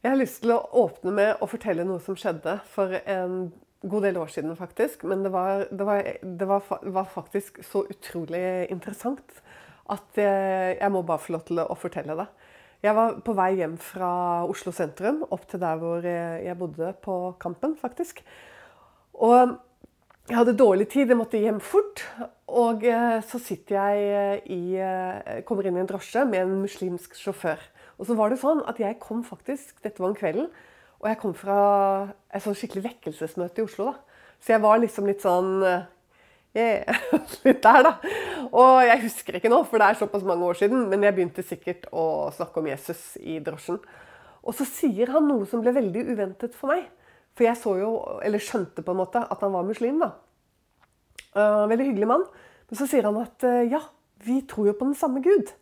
Jeg har lyst til å åpne med å fortelle noe som skjedde for en god del år siden, faktisk. Men det var, det var, det var, var faktisk så utrolig interessant at jeg, jeg, må bare få lov til å fortelle det. Jeg var på vei hjem fra Oslo sentrum, opp til der hvor jeg bodde på Kampen, faktisk. Og jeg hadde dårlig tid, jeg måtte hjem fort. Og eh, så sitter jeg i eh, Kommer inn i en drosje med en muslimsk sjåfør. Og så var det sånn at jeg kom faktisk Dette var om kvelden. Og jeg kom fra et sånn skikkelig vekkelsesmøte i Oslo. da. Så jeg var liksom litt sånn yeah, Litt der, da. Og jeg husker ikke nå, for det er såpass mange år siden. Men jeg begynte sikkert å snakke om Jesus i drosjen. Og så sier han noe som ble veldig uventet for meg. For jeg så jo, eller skjønte på en måte, at han var muslim. da. Uh, veldig hyggelig mann. Men så sier han at uh, ja, vi tror jo på den samme Gud.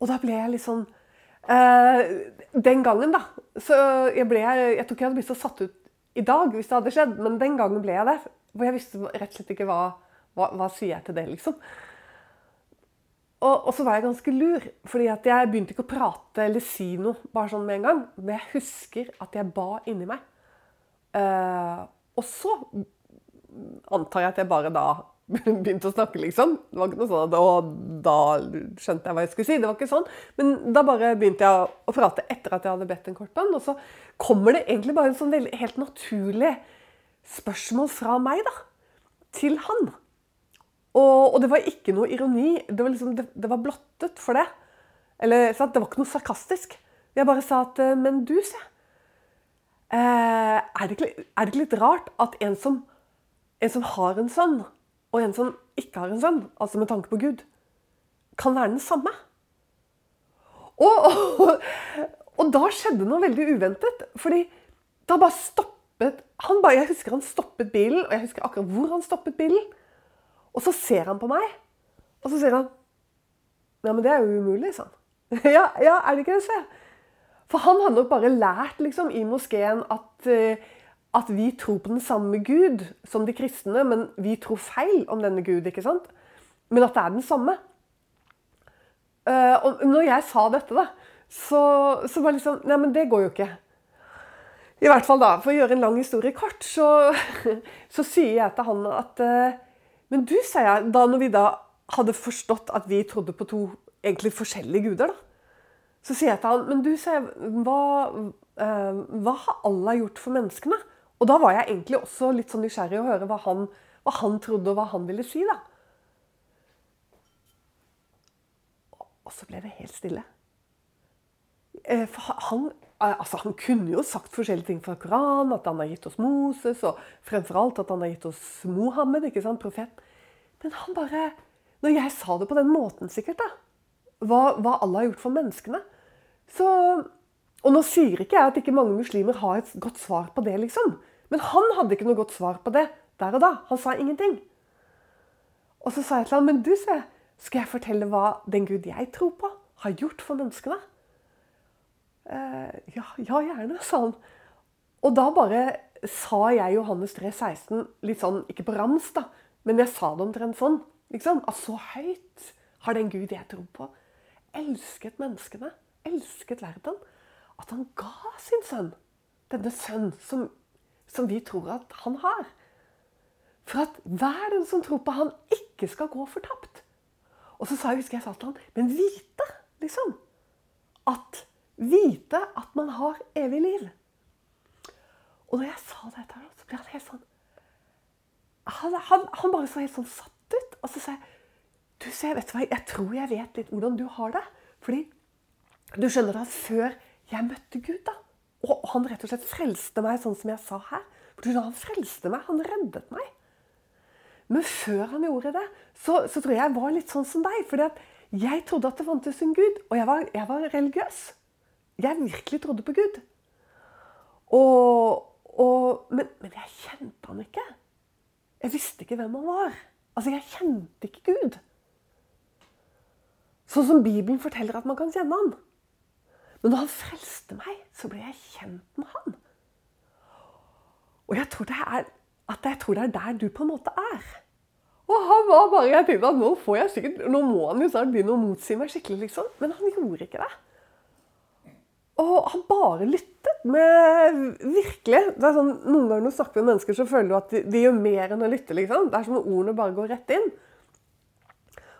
Og da ble jeg litt sånn eh, Den gangen, da så jeg, ble, jeg tror ikke jeg hadde blitt så satt ut i dag hvis det hadde skjedd, men den gangen ble jeg det. For jeg visste rett og slett ikke hva, hva, hva sier jeg til det, liksom. Og, og, så var jeg ganske lur, fordi at jeg begynte ikke å prate eller si noe bare sånn med en gang. Men jeg husker at jeg ba inni meg. Uh, og så antar jeg at jeg bare da begynte å snakke, liksom. Det var ikke noe sånn at Og da skjønte jeg hva jeg skulle si. Det var ikke sånn. Men da bare begynte jeg å prate etter at jeg hadde bedt en kort bønn. Og så kommer det egentlig bare en sånn veldig, helt naturlig spørsmål fra meg da, til han. Og, og det var ikke noe ironi. Det var, liksom, det, det var blottet for det. Eller, sant? det var ikke noe sarkastisk. Jeg bare sa at Men du, se. Eh, er, det ikke, er det ikke litt rart at en som, en som har en sønn og en som ikke har en sønn, altså med tanke på Gud, kan være den samme. Og, og, og da skjedde noe veldig uventet. fordi da bare stoppet han bare, Jeg husker han stoppet bilen, og jeg husker akkurat hvor han stoppet bilen. Og så ser han på meg, og så sier han Nei, men det er jo umulig, sa han. ja, ja, er det ikke det, så? For han hadde nok bare lært liksom, i moskeen at uh, at vi tror på den samme Gud som de kristne, men vi tror feil om denne Gud. ikke sant? Men at det er den samme. Uh, og når jeg sa dette, da, så, så var det liksom Nei, men det går jo ikke. I hvert fall da, For å gjøre en lang historie kort, så, så sier jeg til han at uh, Men du, sier jeg, da når vi da hadde forstått at vi trodde på to egentlig forskjellige guder, da, så sier jeg til han Men du, sier jeg, hva, uh, hva har Allah gjort for menneskene? Og da var jeg egentlig også litt sånn nysgjerrig å høre hva han, hva han trodde, og hva han ville si. da. Og så ble det helt stille. Eh, for han, eh, altså han kunne jo sagt forskjellige ting fra Koranen, at han har gitt oss Moses, og fremfor alt at han har gitt oss Mohammed, ikke sant, profet. Men han bare Når jeg sa det på den måten, sikkert, da, hva, hva Allah har gjort for menneskene, så og nå sier ikke jeg at ikke mange muslimer har et godt svar på det, liksom. Men han hadde ikke noe godt svar på det der og da. Han sa ingenting. Og så sa jeg til ham, men du, se, skal jeg fortelle hva den Gud jeg tror på, har gjort for menneskene? Eh, ja, ja, gjerne, sa han. Og da bare sa jeg Johannes 3, 16 litt sånn, ikke på rams, da, men jeg sa det omtrent sånn. Liksom, at så høyt har den Gud jeg tror på, elsket menneskene, elsket verden at han ga sin sønn, denne sønn som, som vi tror at han har. For at hver den som tror på han, ikke skal gå fortapt. Og så sa jeg, husker jeg sa til han, men vite, liksom. At vite at man har evig liv. Og når jeg sa dette, så ble han helt sånn han, han, han, bare så helt sånn satt ut. Og så sa jeg du ser, vet du hva, jeg tror jeg vet litt hvordan du har det. Fordi du skjønner at før jeg møtte Gud, da. Og han rett og slett frelste meg, sånn som jeg sa her. For Han frelste meg. Han reddet meg. Men før han gjorde det, så, så tror jeg jeg var litt sånn som deg. fordi jeg trodde at det fantes en Gud, og jeg var, jeg var religiøs. Jeg virkelig trodde på Gud. Og, og, men, men, jeg kjente han ikke. Jeg visste ikke hvem han var. Altså, jeg kjente ikke Gud. Sånn som Bibelen forteller at man kan kjenne han. Men da han frelste meg, så ble jeg kjent med han. Og jeg tror det er, jeg tror det er der du på en måte er. Og han var bare, jeg tenkte at nå får jeg sikkert, nå må han jo snart begynne å motsi meg skikkelig, liksom. Men han gjorde ikke det. Og han bare lyttet med Virkelig. Det er sånn, noen ganger når du snakker med mennesker, så føler du at de, de gjør mer enn å lytte. liksom. Det er som om ordene bare går rett inn.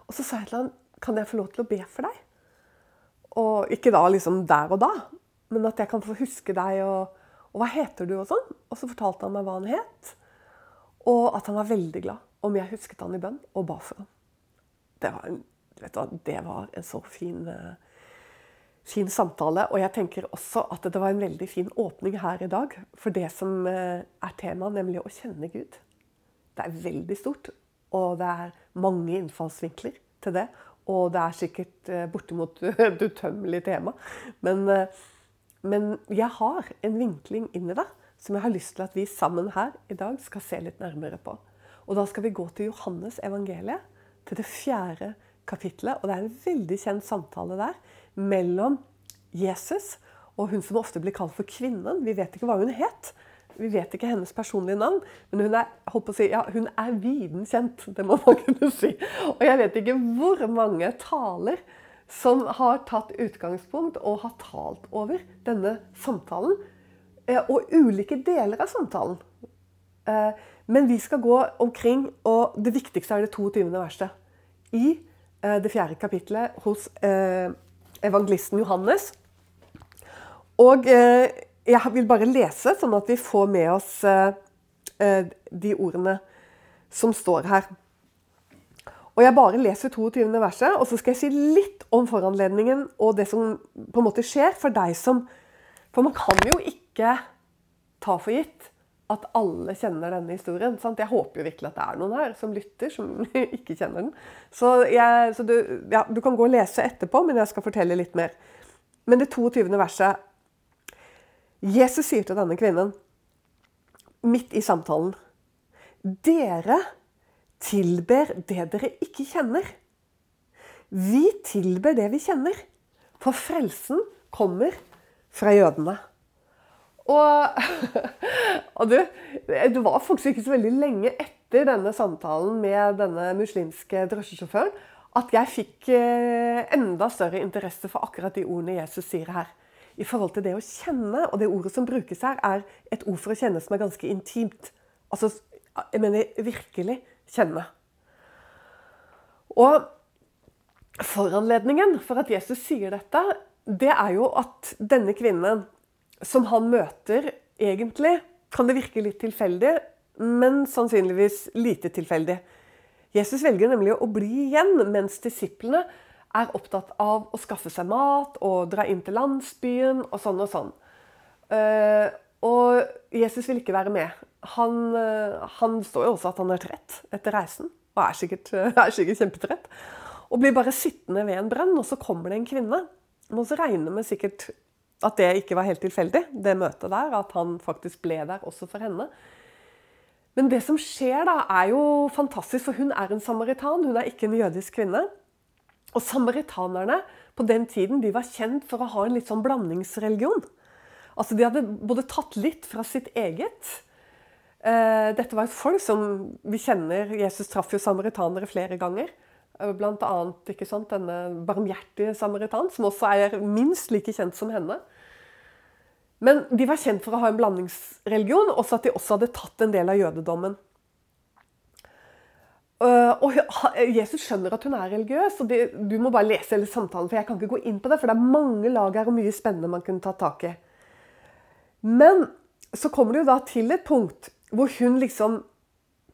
Og så sa jeg til han, kan jeg få lov til å be for deg? Og ikke da liksom der og da, men at jeg kan få huske deg, og, og hva heter du, og sånn. Og så fortalte han meg hva han het, og at han var veldig glad om jeg husket han i bønn, og ba for ham. Det var en, vet du det var en så fin, uh, fin samtale. Og jeg tenker også at det var en veldig fin åpning her i dag for det som uh, er temaet, nemlig å kjenne Gud. Det er veldig stort, og det er mange innfallsvinkler til det. Og det er sikkert uh, bortimot et utømmelig tema. Men, men jeg har en vinkling inn i det som jeg har lyst til at vi sammen her i dag skal se litt nærmere på. Og da skal vi gå til Johannes evangeliet, til det fjerde kapittelet. Og det er en veldig kjent samtale der mellom Jesus og hun som ofte blir kalt for kvinnen. Vi vet ikke hva hun het. Vi vet ikke hennes personlige navn, men hun er, si, ja, hun er viden kjent. Det må man kunne si. Og jeg vet ikke hvor mange taler som har tatt utgangspunkt og har talt over denne samtalen. Eh, og ulike deler av samtalen. Eh, men vi skal gå omkring, og det viktigste er det 22. verset. I eh, det fjerde kapittelet hos evangelisten Johannes. Og jeg vil bare lese, sånn at vi får med oss de ordene som står her. Og Jeg bare leser 22. verset, og så skal jeg si litt om foranledningen og det som på en måte skjer for deg som For man kan jo ikke ta for gitt at alle kjenner denne historien. Sant? Jeg håper jo virkelig at det er noen her som lytter, som ikke kjenner den. Så, jeg, så du, ja, du, kan gå og lese etterpå, men jeg skal fortelle litt mer. Men det 22. verset Jesus sier til denne kvinnen, midt i samtalen Dere tilber det dere ikke kjenner. Vi tilber det vi kjenner, for frelsen kommer fra jødene. Og, og du, det var faktisk ikke så veldig lenge etter denne samtalen med denne muslimske drosjesjåføren at jeg fikk eh, enda større interesse for akkurat de ordene Jesus sier her. I forhold til det å kjenne, og det ordet som brukes her, er et ord for å kjenne som er ganske intimt. Altså, jeg mener virkelig kjenne. Og foranledningen for at Jesus sier dette, det er jo at denne kvinnen som han møter, egentlig kan det virke litt tilfeldig, men sannsynligvis lite tilfeldig. Jesus velger nemlig å bli igjen, mens disiplene er opptatt av å skaffe seg mat og dra inn til landsbyen og sånn og sånn. Eh, og Jesus vil ikke være med. Han, eh, han står jo også at han er trett etter reisen, og er sikkert, er sikkert kjempetrett. Og blir bare sittende ved en brønn, og så kommer det en kvinne. Man regner med sikkert at det ikke var helt tilfeldig, det møtet der. At han faktisk ble der også for henne. Men det som skjer, da, er jo fantastisk, for hun er en samaritan. Hun er ikke en jødisk kvinne. Og samaritanerne på den tiden de var kjent for å ha en litt sånn blandingsreligion. Altså De hadde både tatt litt fra sitt eget eh, Dette var et folk som vi kjenner Jesus traff jo samaritanere flere ganger. Eh, blant annet ikke sant, denne barmhjertige samaritan, som også er minst like kjent som henne. Men de var kjent for å ha en blandingsreligion, og at de også hadde tatt en del av jødedommen. Eh, og Jesus skjønner at hun er religiøs, og du må bare lese hele samtalen. For jeg kan ikke gå inn på det, for det er mange lag her og mye spennende man kunne tatt tak i. Men så kommer det jo da til et punkt hvor hun liksom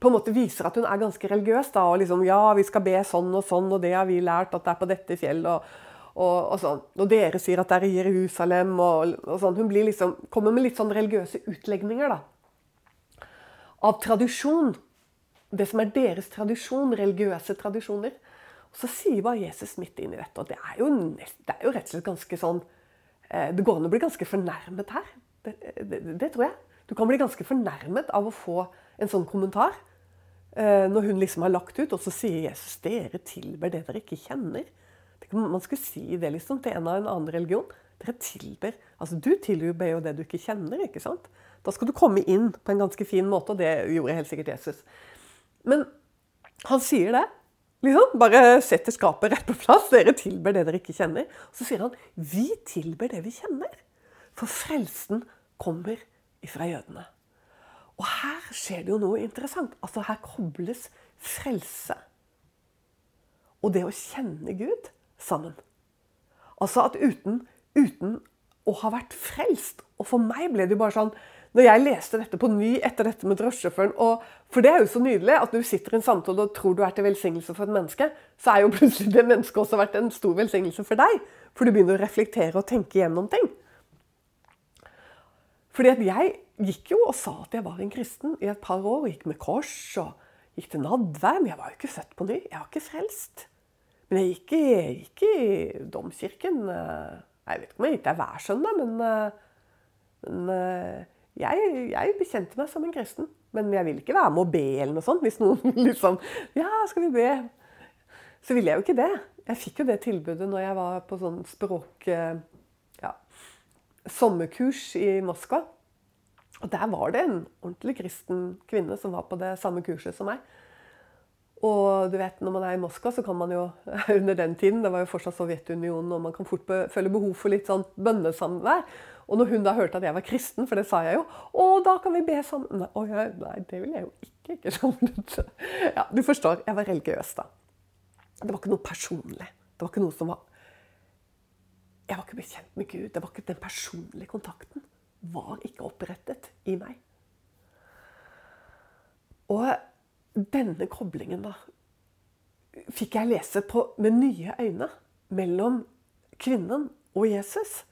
på en måte viser at hun er ganske religiøs. Da, og liksom, ja, vi skal be sånn og sånn, og det har vi lært at det er på dette fjellet. Og, og, og, sånn. og dere sier at det er i Jerusalem. Og, og sånn. Hun blir liksom, kommer med litt sånn religiøse utlegninger da. av tradisjon. Det som er deres tradisjon, religiøse tradisjoner. Og så sier bare Jesus midt inn i dette, og det er jo, det er jo rett og slett ganske sånn eh, Det går an å bli ganske fornærmet her. Det, det, det, tror jeg. Du kan bli ganske fornærmet av å få en sånn kommentar. Eh, når hun liksom har lagt ut, og så sier Jesus dere tilber det dere ikke kjenner. Man skulle si det liksom til en av en annen religion. Dere tilber Altså, du tilber jo det du ikke kjenner. ikke sant? Da skal du komme inn på en ganske fin måte, og det gjorde helt sikkert Jesus. Men han sier det. liksom, Bare setter skapet rett på plass. Dere tilber det dere ikke kjenner. Så sier han vi tilber det vi kjenner. For frelsen kommer ifra jødene. Og her skjer det jo noe interessant. Altså Her kobles frelse og det å kjenne Gud sammen. Altså at uten, uten å ha vært frelst Og for meg ble det jo bare sånn når jeg leste dette på ny etter dette med drosjesjåføren For det er jo så nydelig at du sitter i en samtale og tror du er til velsignelse for et menneske, så er jo plutselig det mennesket også vært en stor velsignelse for deg. For du begynner å reflektere og tenke gjennom ting. Fordi at jeg gikk jo og sa at jeg var en kristen i et par år. og Gikk med kors og gikk til nadvær. Men jeg var jo ikke født på ny. Jeg var ikke frelst. Men jeg gikk i, gikk i domkirken. Jeg vet ikke om jeg gikk der hver søndag, men, men jeg, jeg, bekjente meg som en kristen. Men jeg ville ikke være med å be eller noe sånt. Hvis noen liksom Ja, skal vi be? Så ville jeg jo ikke det. Jeg fikk jo det tilbudet når jeg var på sånn språk... Ja, sommerkurs i Moskva. Og der var det en ordentlig kristen kvinne som var på det samme kurset som meg. Og du vet, når man er i Moskva, så kan man jo under den tiden Det var jo fortsatt Sovjetunionen, og man kan fort føle behov for litt sånn bønnesamvær. Og når hun da hørte at jeg var kristen, for det sa jeg jo Å, da kan vi be sammen. Nei, nei det vil jeg jo ikke. ikke sant? Ja, du forstår. Jeg var religiøs da. Det var ikke noe personlig. Det var ikke noe som var Jeg var ikke blitt kjent med Gud. Det var ikke Den personlige kontakten var ikke opprettet i meg. Og denne koblingen, da, fikk jeg lese på med nye øyne mellom kvinnen og Jesus.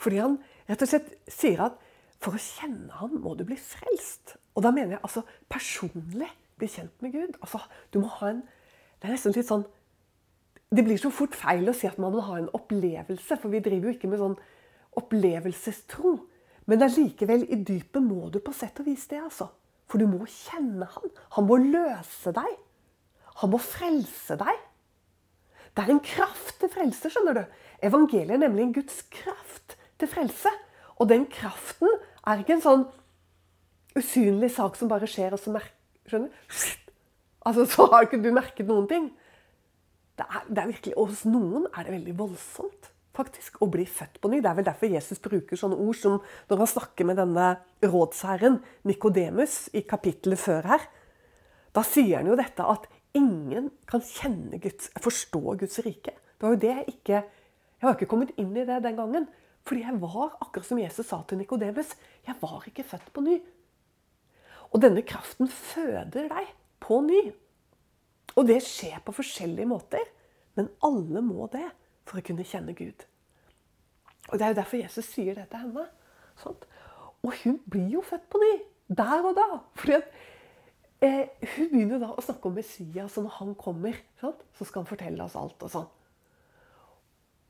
Fordi han rett og slett sier at for å kjenne ham må du bli frelst. Og da mener jeg altså personlig bli kjent med Gud. Altså, du må ha en Det er nesten litt sånn Det blir så fort feil å si at man må ha en opplevelse, for vi driver jo ikke med sånn opplevelsestro. Men allikevel, i dypet må du på sett og vis det, altså. For du må kjenne han. Han må løse deg. Han må frelse deg. Det er en kraft til frelse, skjønner du. Evangeliet er nemlig en Guds kraft til frelse. Og den kraften er ikke en sånn usynlig sak som bare skjer, og så merker Skjønner Altså, Så har ikke du merket noen ting. Det er, det er virkelig, og Hos noen er det veldig voldsomt faktisk, å bli født på ny. Det er vel derfor Jesus bruker sånne ord som når han snakker med denne rådsherren Nikodemus i kapittelet før her. Da sier han jo dette at ingen kan kjenne Guds, forstå Guds rike. Det var jo det jeg ikke Jeg var ikke kommet inn i det den gangen. Fordi jeg var, akkurat som Jesus sa til Nikodemus, jeg var ikke født på ny. Og denne kraften føder deg på ny. Og det skjer på forskjellige måter. Men alle må det for å kunne kjenne Gud. Og Det er jo derfor Jesus sier det til henne. Sant? Og hun blir jo født på ny. Der og da. Fordi at, eh, Hun begynner da å snakke om Messias, og når han kommer, sant? så skal han fortelle oss alt. Og sånn.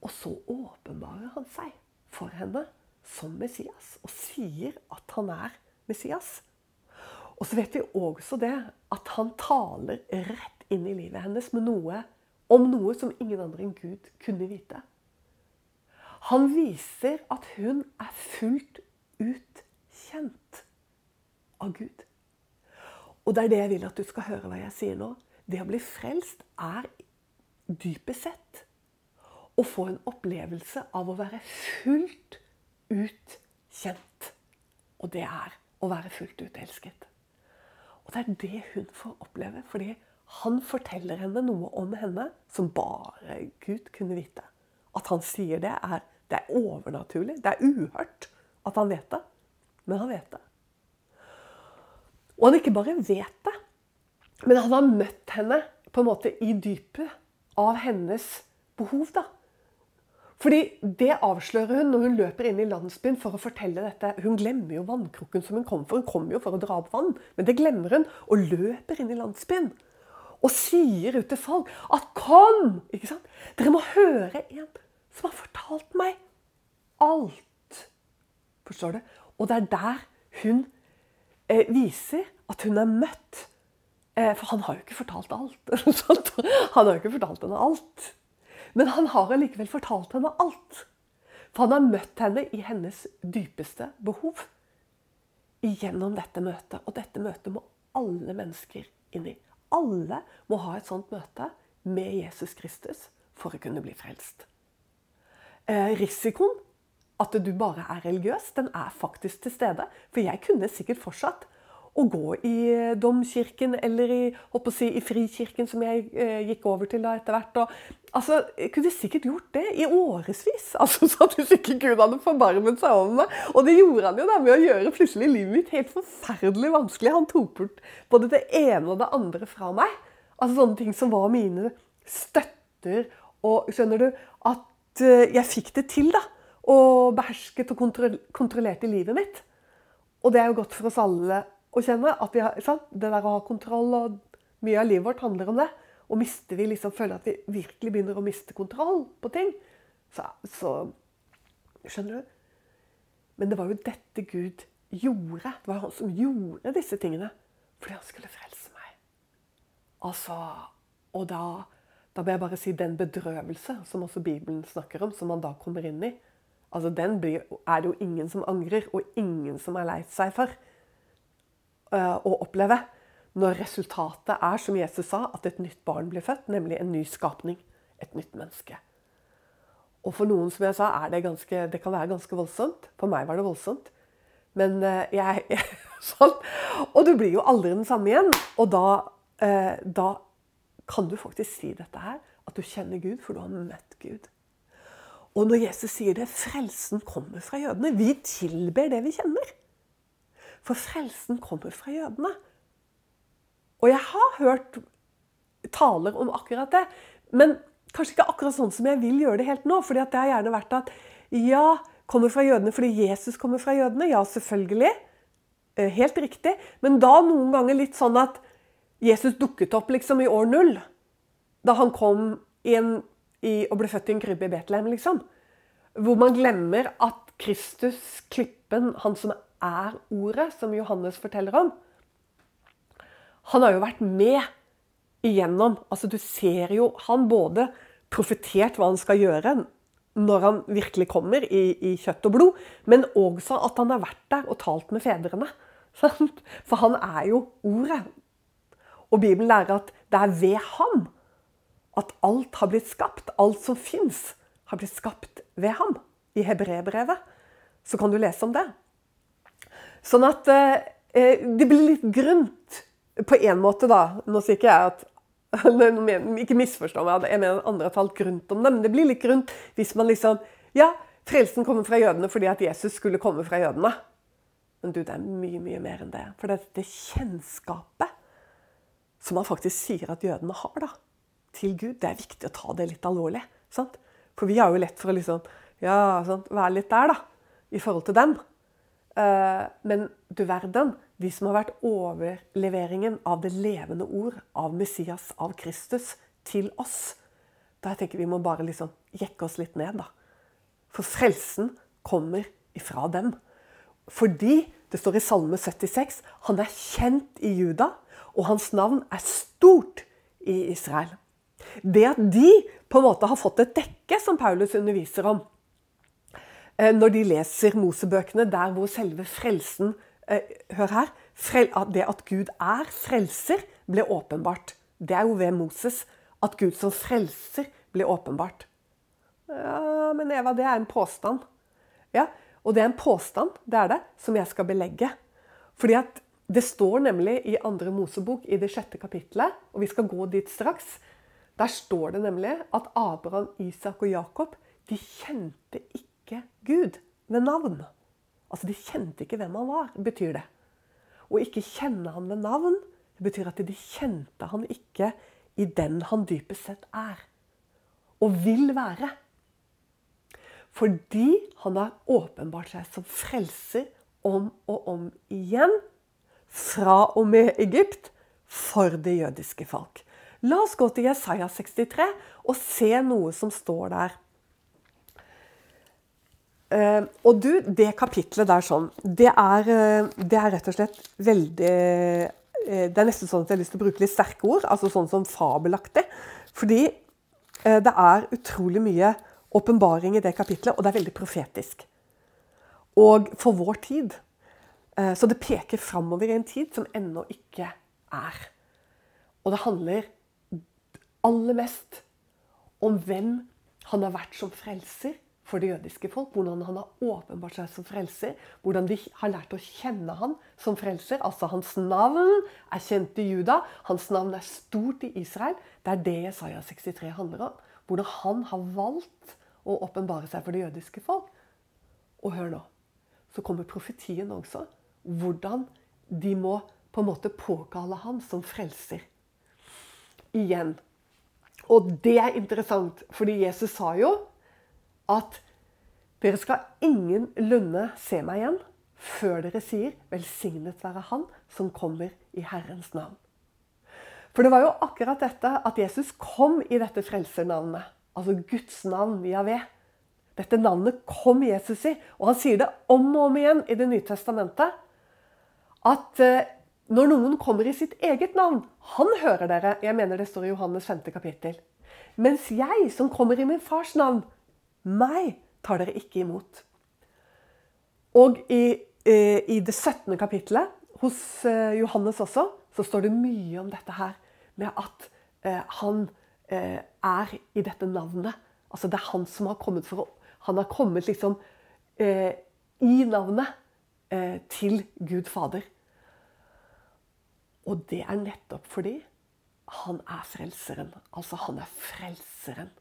Og så åpenbarer han seg for henne som Messias og sier at han er Messias. Og så vet vi også det at han taler rett inn i livet hennes med noe om noe som ingen andre enn Gud kunne vite. Han viser at hun er fullt ut kjent av Gud. Og det er det jeg vil at du skal høre hva jeg sier nå. Det å bli frelst er dypest sett å få en opplevelse av å være fullt ut kjent. Og det er å være fullt ut elsket. Og det er det hun får oppleve. fordi han forteller henne noe om henne som bare Gud kunne vite. At han sier det, er, det er overnaturlig. Det er uhørt at han vet det. Men han vet det. Og han ikke bare vet det, men han har møtt henne på en måte i dypet av hennes behov. da. Fordi Det avslører hun når hun løper inn i landsbyen for å fortelle dette. Hun glemmer jo vannkrukken som hun kom for. Hun kom jo for å dra opp vann, men det glemmer hun. Og løper inn i landsbyen og sier ut til folk at 'kom'! ikke sant? Dere må høre en som har fortalt meg alt. Forstår du? Og det er der hun eh, viser at hun er møtt. Eh, for han har jo ikke fortalt alt. han har jo ikke fortalt henne alt. Men han har allikevel fortalt henne alt. For han har møtt henne i hennes dypeste behov. Gjennom dette møtet. Og dette møtet må alle mennesker inn i. Alle må ha et sånt møte med Jesus Kristus for å kunne bli frelst. Eh, risikoen at du bare er religiøs. Den er faktisk til stede. For jeg kunne sikkert fortsatt å gå i eh, domkirken eller i, si, i frikirken, som jeg eh, gikk over til da etter hvert. Altså, jeg kunne sikkert gjort det i årevis. Altså, så hvis ikke Gud hadde forbarmet seg over meg. Og det gjorde han jo da med å gjøre plutselig livet mitt helt forferdelig vanskelig. Han tok bort både det ene og det andre fra meg. Altså Sånne ting som var mine støtter. Og skjønner du at eh, jeg fikk det til, da. Og behersket og kontrollerte livet mitt. Og det er jo godt for oss alle å kjenne. at vi har, sant? Det der å ha kontroll og Mye av livet vårt handler om det. Og mister vi liksom, føler at vi virkelig begynner å miste kontroll på ting, så, så Skjønner du? Men det var jo dette Gud gjorde. Det var han som gjorde disse tingene fordi han skulle frelse meg. Altså, Og da, da må jeg bare si den bedrøvelse som også Bibelen snakker om, som man da kommer inn i. Altså, Den blir, er det jo ingen som angrer, og ingen som er lei seg for. Eh, å oppleve når resultatet er, som Jesus sa, at et nytt barn blir født, nemlig en ny skapning. Et nytt menneske. Og for noen som jeg sa, det, ganske, det kan være ganske voldsomt. For meg var det voldsomt. Men eh, jeg, jeg sånn. Og du blir jo aldri den samme igjen. Og da, eh, da kan du faktisk si dette her. At du kjenner Gud, for du har møtt Gud. Og når Jesus sier det, frelsen kommer fra jødene. Vi tilber det vi kjenner. For frelsen kommer fra jødene. Og jeg har hørt taler om akkurat det. Men kanskje ikke akkurat sånn som jeg vil gjøre det helt nå. fordi det har gjerne vært at ja, kommer fra jødene fordi Jesus kommer fra jødene. Ja, selvfølgelig. Eh, helt riktig. Men da noen ganger litt sånn at Jesus dukket opp liksom i år null. Da han kom en, i, og ble født i en krybbe i Betlehem, liksom. Hvor man glemmer at Kristus, klippen, han som er ordet, som Johannes forteller om. Han har jo vært med igjennom. Altså, du ser jo han både profetert hva han skal gjøre når han virkelig kommer i, i kjøtt og blod, men også at han har vært der og talt med fedrene. For han er jo ordet. Og Bibelen lærer at det er ved ham at alt har blitt skapt. Alt som fins, har blitt skapt ved ham. I hebreerbrevet så kan du lese om det. Sånn at eh, eh, det blir litt grunt på én måte, da. Nå sier ikke jeg at Ikke misforstå meg, jeg mener andre har talt grunt om det, men det blir litt grunt hvis man liksom Ja, frelsen kommer fra jødene fordi at Jesus skulle komme fra jødene. Men du, det er mye, mye mer enn det. For det er dette kjennskapet som man faktisk sier at jødene har da, til Gud, det er viktig å ta det litt alvorlig. Sant? For vi har jo lett for å liksom, ja, sant, være litt der, da, i forhold til dem. Eh, men du verden, de som har vært overleveringen av det levende ord, av Messias, av Kristus, til oss Da jeg tenker vi må bare liksom jekke oss litt ned, da. For frelsen kommer ifra dem. Fordi, det står i Salme 76, han er kjent i Juda, og hans navn er stort i Israel. Det at de på en måte har fått et dekke, som Paulus underviser om, når de leser Mosebøkene, der hvor selve frelsen eh, Hør her. Det at Gud er frelser, ble åpenbart. Det er jo ved Moses at Gud som frelser ble åpenbart. Ja, men Eva, det er en påstand. Ja, og det er en påstand, det er det, som jeg skal belegge. Fordi at det står nemlig i andre Mosebok, i det sjette kapittelet, og vi skal gå dit straks. Der står det nemlig at Abraham, Isak og Jakob de kjente ikke Gud ved navn. Altså, De kjente ikke hvem han var, betyr det. Å ikke kjenne han ved navn betyr at de kjente han ikke i den han dypest sett er. Og vil være. Fordi han har åpenbart seg som frelser om og om igjen. Fra og med Egypt for det jødiske folk. La oss gå til Jesaja 63 og se noe som står der. Uh, og du, det kapitlet der sånn, det er, uh, det er, rett og slett veldig uh, Det er nesten sånn at jeg har lyst til å bruke litt sterke ord, altså sånn som fabelaktig. Fordi det er utrolig mye åpenbaring i det kapitlet, og det er veldig profetisk. Og for vår tid. så det peker framover i en tid som ennå ikke er. Og det handler aller mest om hvem han har vært som frelser for det jødiske folk. Hvordan han har åpenbart seg som frelser. Hvordan de har lært å kjenne han som frelser. Altså hans navn er kjent i Juda. Hans navn er stort i Israel. Det er det Jesaja 63 handler om. Hvordan han har valgt å åpenbare seg for det jødiske folk. Og hør nå, så kommer profetien også. Hvordan de må på en måte påkalle han som frelser. Igjen. Og det er interessant, fordi Jesus sa jo at dere skal ingenlunde se meg igjen før dere sier 'velsignet være Han som kommer i Herrens navn'. For det var jo akkurat dette at Jesus kom i dette frelsernavnet. Altså Guds navn, Javé. Dette navnet kom Jesus i. Og han sier det om og om igjen i Det nye testamentet. At eh, når noen kommer i sitt eget navn Han hører dere. Jeg mener det står i Johannes 5. kapittel. Mens jeg, som kommer i min fars navn, meg tar dere ikke imot. Og i, eh, i det 17. kapittelet hos eh, Johannes også, så står det mye om dette her. Med at eh, han er i dette navnet. Altså det er han som har kommet for å Han har kommet liksom i navnet til Gud Fader. Og det er nettopp fordi han er frelseren. Altså, han er frelseren.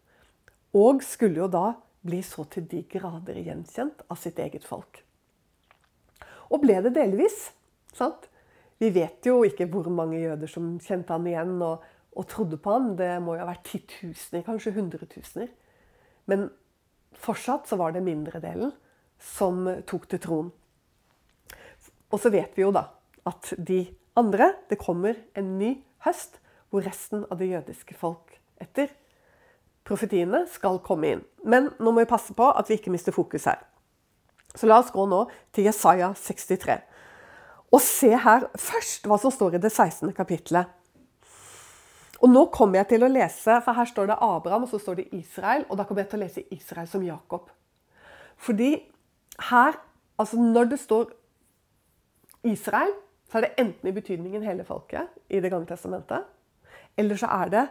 Og skulle jo da bli så til de grader gjenkjent av sitt eget folk. Og ble det delvis. sant? Vi vet jo ikke hvor mange jøder som kjente han igjen og, og trodde på han. Det må jo ha vært titusener, kanskje hundretusener. Men fortsatt så var det mindredelen som tok til troen. Og så vet vi jo da at de andre Det kommer en ny høst hvor resten av det jødiske folk etter profetiene skal komme inn. Men nå må vi passe på at vi ikke mister fokus her. Så la oss gå nå til Jesaja 63. Og se her først hva som står i det 16. kapittelet. Og nå kommer jeg til å lese, for her står det Abraham, og så står det Israel. Og da kommer jeg til å lese Israel som Jakob. Fordi her, altså når det står Israel, så er det enten i betydningen hele folket i Det gamle testamentet, eller så er det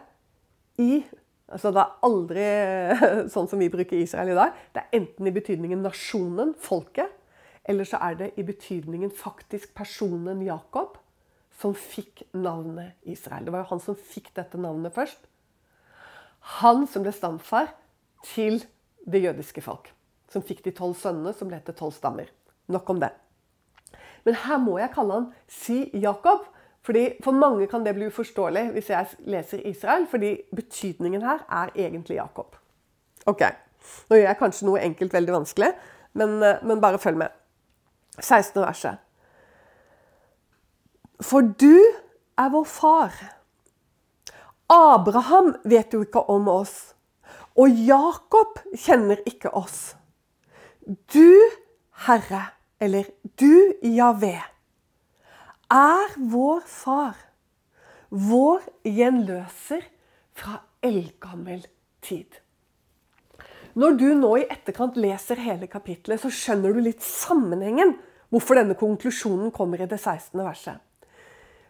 i altså Det er aldri sånn som vi bruker Israel i dag. Det er enten i betydningen nasjonen, folket, eller så er det i betydningen faktisk personen Jakob, som fikk navnet Israel. Det var jo han som fikk dette navnet først. Han som ble stamfar til det jødiske folk. Som fikk de tolv sønnene, som ble til tolv stammer. Nok om det. Men her må jeg kalle han si Jakob. Fordi For mange kan det bli uforståelig hvis jeg leser Israel, fordi betydningen her er egentlig Jakob. Ok, Nå gjør jeg kanskje noe enkelt veldig vanskelig, men, eh, men bare følg med. 16. verset. For du er vår far. Abraham vet jo ikke om oss, og Jakob kjenner ikke oss. Du, Herre, eller du, Javé, er vår far, vår gjenløser fra eldgammel tid. Når du nå i etterkant leser hele kapitlet, så skjønner du litt sammenhengen hvorfor denne konklusjonen kommer i det 16. verset.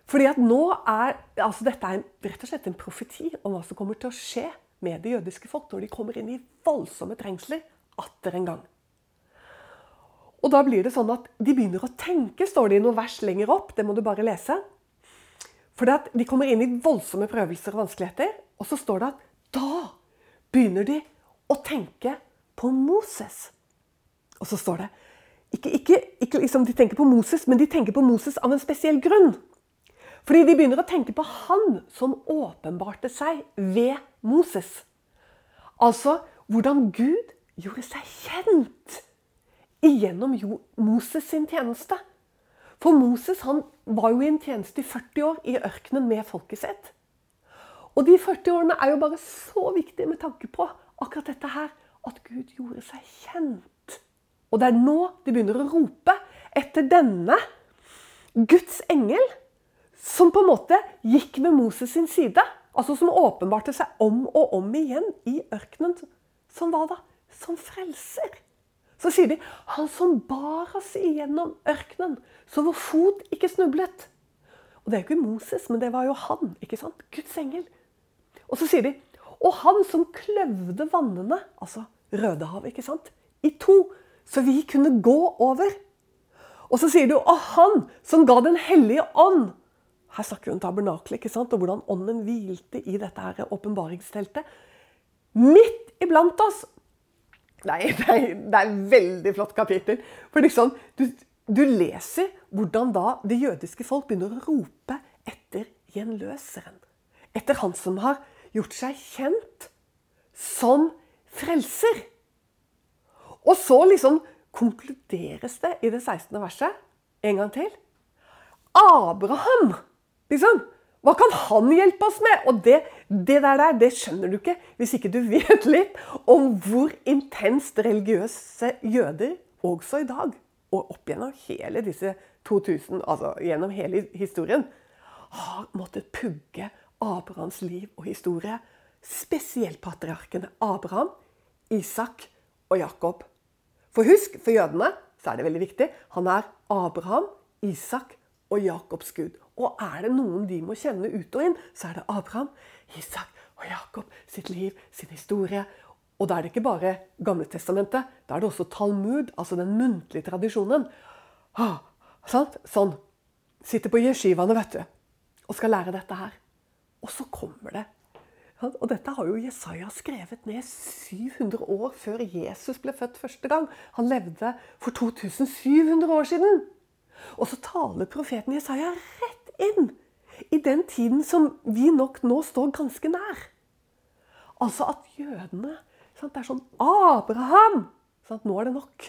Fordi at nå er, altså Dette er en, rett og slett en profeti om hva som kommer til å skje med det jødiske folk når de kommer inn i voldsomme trengsler atter en gang. Og da blir det sånn at de begynner å tenke, står det i noen vers lenger opp. Det må du bare lese. For de kommer inn i voldsomme prøvelser og vanskeligheter. Og så står det at da begynner de å tenke på Moses. Og så står det ikke, ikke, ikke liksom de tenker på Moses, men de tenker på Moses av en spesiell grunn. Fordi de begynner å tenke på han som åpenbarte seg ved Moses. Altså hvordan Gud gjorde seg kjent igjennom Moses sin tjeneste. For Moses han var jo i en tjeneste i 40 år i ørkenen med folket sitt. Og de 40 årene er jo bare så viktige med tanke på akkurat dette her. At Gud gjorde seg kjent. Og det er nå de begynner å rope etter denne Guds engel, som på en måte gikk ved Moses sin side. Altså som åpenbarte seg om og om igjen i ørkenen. Som hva da? Som frelser. Så sier de 'Han som bar oss igjennom ørkenen, så vår fot ikke snublet'. Og det er jo ikke Moses, men det var jo han. ikke sant? Guds engel. Og så sier de 'Og han som kløvde vannene', altså Rødehavet, ikke sant? i to, så vi kunne gå over. Og så sier du 'Og han som ga Den hellige ånd' Her snakker vi om tabernakelet ikke sant? og hvordan ånden hvilte i dette her åpenbaringsteltet. Midt iblant oss. Nei, det er, det er et veldig flott kapittel. For liksom, du, du leser hvordan da det jødiske folk begynner å rope etter gjenløseren. Etter han som har gjort seg kjent som frelser. Og så liksom konkluderes det i det 16. verset en gang til. Abraham, liksom. Hva kan han hjelpe oss med? Og det, det der, der, det skjønner du ikke hvis ikke du vet litt om hvor intenst religiøse jøder også i dag, og opp gjennom hele disse 2000, altså gjennom hele historien, har måttet pugge Abrahams liv og historie. Spesielt patriarkene Abraham, Isak og Jakob. For husk, for jødene så er det veldig viktig. Han er Abraham, Isak og Jakobs Gud. Og er det noen de må kjenne ut og inn, så er det Abraham, Isak og Jakob sitt liv, sin historie. Og da er det ikke bare Gamle Testamentet, da er det også Talmud, altså den muntlige tradisjonen. Ah, sant? Sånn. Sitter på jeshivaene, vet du, og skal lære dette her. Og så kommer det. Og dette har jo Jesaja skrevet ned 700 år før Jesus ble født første gang. Han levde for 2700 år siden. Og så taler profeten Jesaja rett inn i den tiden som vi nok nå står ganske nær. Altså at jødene sant, Det er sånn Abraham! Sant, nå er det nok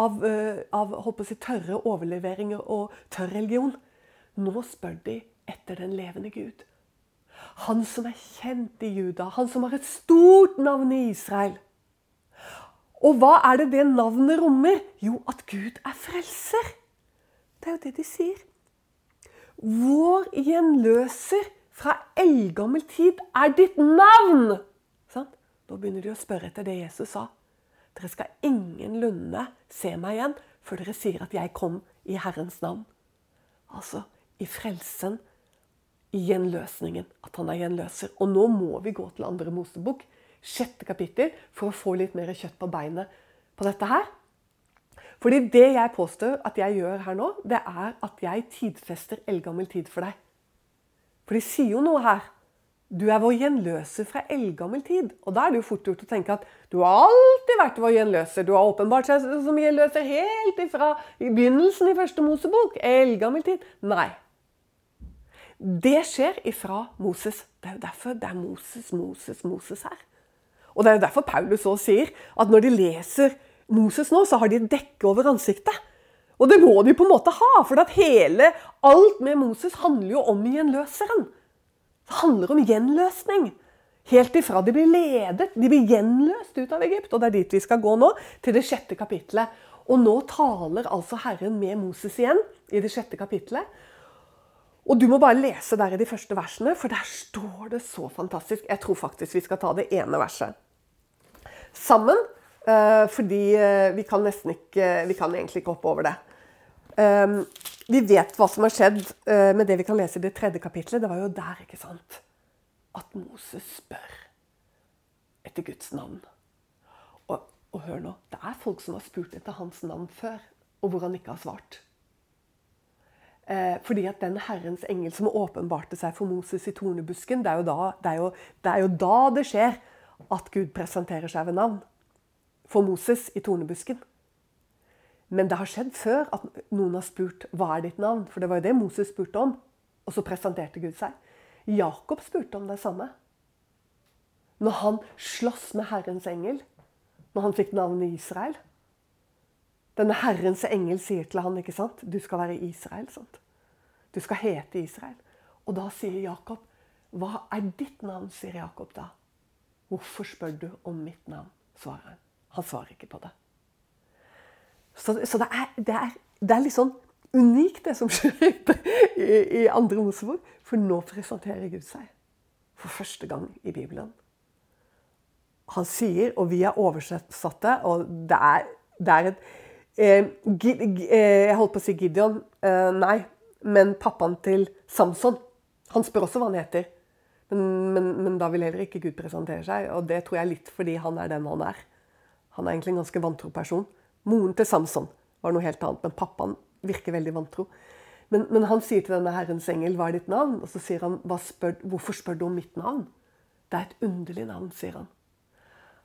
av, uh, av si, tørre overleveringer og tørr religion. Nå spør de etter den levende Gud. Han som er kjent i Juda, han som har et stort navn i Israel. Og hva er det det navnet rommer? Jo, at Gud er frelser. Det er jo det de sier. Vår gjenløser fra eldgammel tid er ditt navn! Sånn? Nå begynner de å spørre etter det Jesus sa. Dere skal ingenlunde se meg igjen før dere sier at jeg kom i Herrens navn. Altså i frelsen, i gjenløsningen. At han er gjenløser. Og nå må vi gå til andre Mosebok, sjette kapittel, for å få litt mer kjøtt på beinet på dette her. Fordi det jeg påstår at jeg gjør her nå, det er at jeg tidfester eldgammel tid for deg. For de sier jo noe her. Du er vår gjenløser fra eldgammel tid. Og da er det jo fort gjort å tenke at du har alltid vært vår gjenløser. Du har åpenbart seg som gjenløser helt ifra begynnelsen i første Mosebok. Eldgammel tid. Nei. Det skjer ifra Moses. Det er jo derfor det er Moses, Moses, Moses her. Og det er jo derfor Paulus òg sier at når de leser Moses nå, så har de et dekke over ansiktet. Og det må de på en måte ha, for at hele, alt med Moses handler jo om gjenløseren. Det handler om gjenløsning. Helt ifra de blir ledet. De blir gjenløst ut av Egypt. Og det er dit vi skal gå nå, til det sjette kapittelet. Og nå taler altså Herren med Moses igjen i det sjette kapittelet. Og du må bare lese der i de første versene, for der står det så fantastisk. Jeg tror faktisk vi skal ta det ene verset. Sammen fordi uh, vi kan nesten ikke Vi kan egentlig ikke hoppe over det. Um, vi vet hva som har skjedd med det vi kan lese i det tredje kapitlet. Det var jo der, ikke sant, at Moses spør etter Guds navn. Og, og, hør nå, det er folk som har spurt etter hans navn før, og hvor han ikke har svart. fordi at den Herrens engel som åpenbarte seg for Moses i tornebusken, det er da det, er jo, det, er jo da det skjer at Gud presenterer seg ved navn for Moses i tornebusken. Men det har skjedd før at noen har spurt hva er ditt navn. For det var jo det Moses spurte om. Og så presenterte Gud seg. Jakob spurte om det samme. Når han sloss med Herrens engel, når han fikk navnet Israel. Denne Herrens engel sier til han, ikke sant? Du skal være Israel. sant? Du skal hete Israel. Og da sier Jakob, hva er ditt navn, sier Jakob da. Hvorfor spør du om mitt navn, svarer han. Han svarer ikke på det. Så, så det, er, det, er, det, er, litt sånn unikt, det som skjer i, i andre Mosebok. For nå presenterer Gud seg for første gang i Bibelen. Han sier, og vi er oversatte, og det er, det er et eh, eh, Jeg holdt på å si Gideon. Eh, nei, men pappaen til Samson. Han spør også hva han heter. Men, men, men, da vil heller ikke Gud presentere seg. Og det tror jeg litt fordi han er den han er. Han er egentlig en ganske vantro person. Moren til Samson var noe helt annet, men pappaen virker veldig vantro. Men, men, han sier til denne Herrens engel, 'Hva er ditt navn?' Og så sier han, spør, 'Hvorfor spør du om mitt navn?' 'Det er et underlig navn', sier han.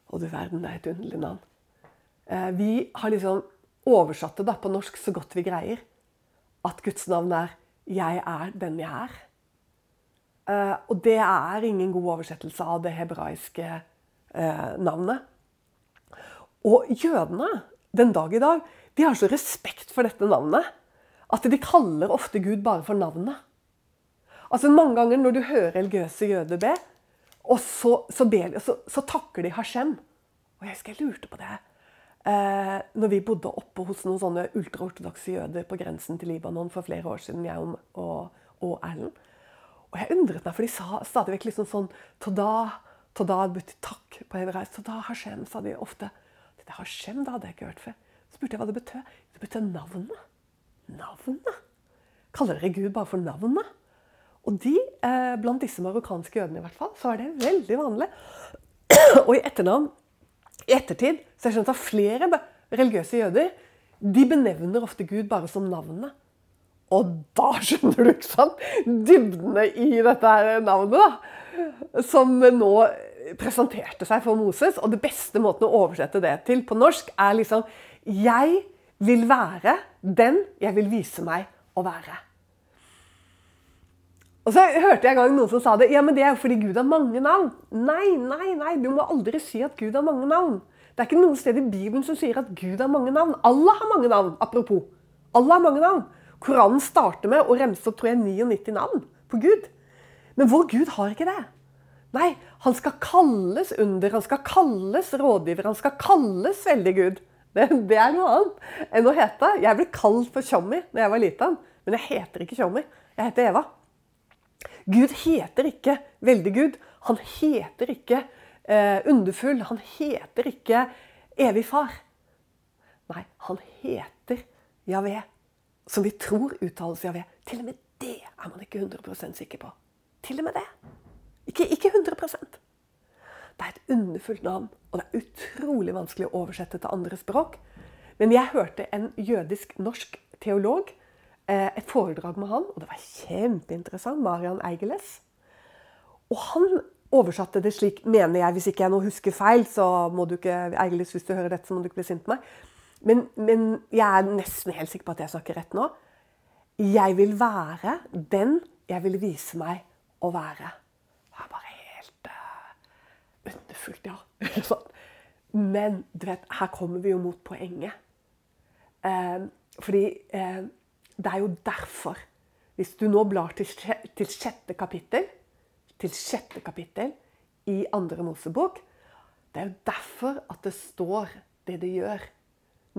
Og du verden, det er et underlig navn. Eh, vi har liksom oversatt det da på norsk så godt vi greier. At Guds navn er 'Jeg er den jeg er'. Eh, og det er ingen god oversettelse av det hebraiske eh, navnet. Og jødene den dag i dag de har så respekt for dette navnet at de kaller ofte Gud bare for navnet. Altså Mange ganger når du hører religiøse jøder be, og så, så, ber, så, så takker de Hashem. Og jeg husker jeg lurte på det eh, når vi bodde oppe hos noen sånne ultraortodokse jøder på grensen til Libanon for flere år siden, jeg og, og, og Erlend. Og jeg undret meg, for de sa stadig vekk liksom sånn Toda, Toda buti, takk på hebraisk. Toda Hashem, sa de ofte. Det har skjedd, det hadde jeg ikke hørt før. Så spurte jeg hva det betød. Det betød navnet. Navnet? Kaller dere Gud bare for navnet? Og de, eh, blant disse marokkanske jødene i hvert fall, så er det veldig vanlig. Og i etternavn i ettertid så har jeg skjønt at flere religiøse jøder de benevner ofte Gud bare som navnet. Og da skjønner du ikke sant, dybdene i dette her navnet, da, som nå presenterte seg for Moses. Og det beste måten å oversette det til på norsk er liksom Jeg vil være den jeg vil vise meg å være. Og så hørte jeg en gang noen som sa det. Ja, men det er jo fordi Gud har mange navn. Nei, nei, nei. Du må aldri si at Gud har mange navn. Det er ikke noe sted i Bibelen som sier at Gud har mange navn. Allah har mange navn. Apropos. Allah har mange navn. Koranen starter med å remse opp tror jeg, 99 navn på Gud. Men vår Gud har ikke det. Nei, han skal kalles under, han skal kalles rådgiver, han skal kalles veldig Gud. Det, det er noe annet enn å hete. Jeg ble kalt for Tjommi da jeg var liten, men jeg heter ikke Tjommi. Jeg heter Eva. Gud heter ikke veldig Gud. Han heter ikke eh, underfull. Han heter ikke evig far. Nei, han heter Javé, som vi tror uttales Javé. Til og med det er man ikke 100% sikker på. Til og med det. Ikke, ikke 100 Det er et underfullt navn, og det er utrolig vanskelig å oversette til andre språk. Men jeg hørte en jødisk-norsk teolog Eh, et foredrag med han, og det var kjempeinteressant. Marian Eigeles. Og han oversatte det slik, mener jeg. Hvis ikke jeg nå husker feil, så må du ikke Eigeles, hvis du hører dette, så må du ikke bli sint på meg. Men, men, jeg er nesten helt sikker på at jeg snakker rett nå. Jeg vil være den jeg vil vise meg å være. Er bare helt uh, underfullt, ja. Men du vet, her kommer vi jo mot poenget. Eh, fordi eh, det er jo derfor. Hvis du nå blar til, til sjette kapittel, til sjette kapittel i andre Mosebok, det er jo derfor at det står det det gjør.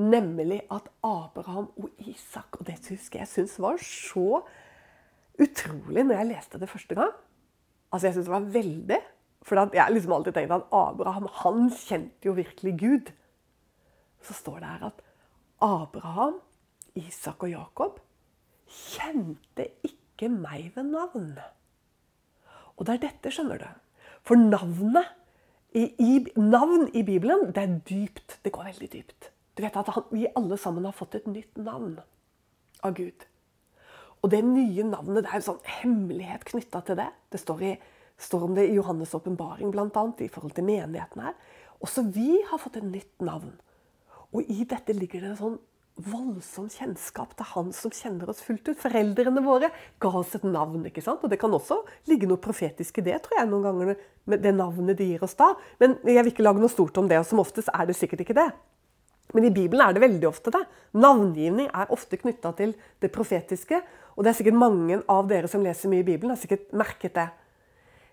Nemlig at Abraham og Isak Og det husker jeg syns var så utrolig når jeg leste det første gang. Altså, jeg syns det var veldig. For jeg har liksom alltid tenkt at Abraham han kjente jo virkelig Gud. Så står det her at Abraham, Isak og Jakob kjente ikke meg ved navn. Og det er dette, skjønner du. For navnet i, i, navn i Bibelen, det er dypt. Det går veldig dypt. Du vet at Vi alle sammen har fått et nytt navn av Gud. Og det nye navnet, det er jo sånn hemmelighet knytta til det. Det står, i, står, om det i Johannes' åpenbaring bl.a. i forhold til menigheten her. Også vi har fått et nytt navn. Og i dette ligger det en sånn voldsom kjennskap til han som kjenner oss fullt ut. Foreldrene våre ga oss et navn. ikke sant? Og Det kan også ligge noe profetisk i det, tror jeg, noen ganger, med det navnet de gir oss da. Men jeg vil ikke lage noe stort om det, og som oftest er det sikkert ikke det. Men i Bibelen er det veldig ofte det. Navngivning er ofte knytta til det profetiske. Og det er sikkert mange av dere som leser mye i Bibelen, har sikkert merket det.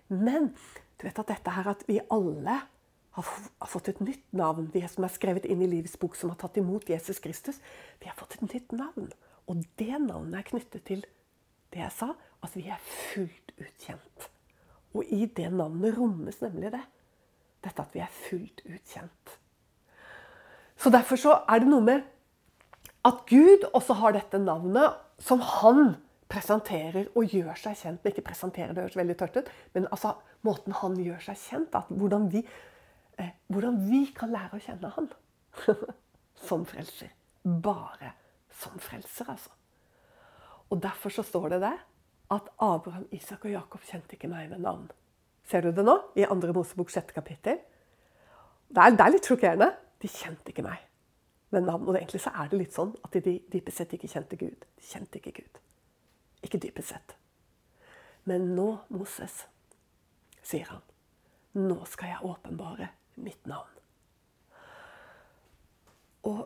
Men du vet at dette her at vi alle har fått et nytt navn. Vi som er skrevet inn i livets bok, som har tatt imot Jesus Kristus. Vi har fått et nytt navn. Og det navnet er knyttet til det jeg sa, at vi er fullt ut kjent. Og i det navnet rommes nemlig det. Dette at vi er fullt ut kjent. Så derfor så er det noe med at Gud også har dette navnet som han presenterer og gjør seg kjent med. Ikke presenterer, det høres veldig tørt ut, men altså måten han gjør seg kjent at Hvordan vi eh, hvordan vi kan lære å kjenne Han. som frelser. Bare som frelser, altså. Og derfor så står det der at Abraham, Isak og Jakob kjente ikke meg med navn. Ser du det nå? I 2. Mosebok 6. kapittel. Det er, det er, litt sjokkerende. De kjente ikke meg navn. Og egentlig så er det litt sånn at de dypest sett ikke kjente Gud. De kjente ikke Gud. Ikke dypest sett. Men nå, Moses, sier han, nå skal jeg åpenbare mitt navn. Og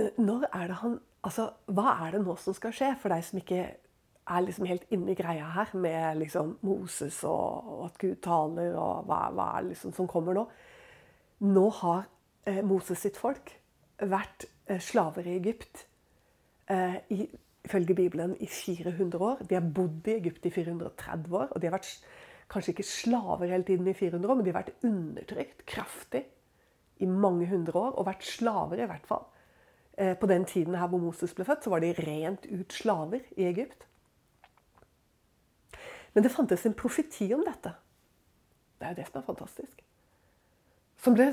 eh, når er det han Altså, hva er det nå som skal skje for deg som ikke er liksom helt inne i greia her med liksom Moses og, og at Gud taler, og hva, hva er det liksom som kommer nå? Nå har eh, Moses sitt folk vært eh, slaver i Egypt eh, i, ifølge Bibelen i 400 år. De har bodd i Egypt i 430 år. og de har vært kanskje ikke slaver hele tiden i 400 år, men de har vært undertrykt kraftig i mange hundre år. Og vært slaver, i hvert fall. Eh, på den tiden her hvor Moses ble født, så var de rent ut slaver i Egypt. Men det fantes en profeti om dette. Det er jo det som er fantastisk. Som ble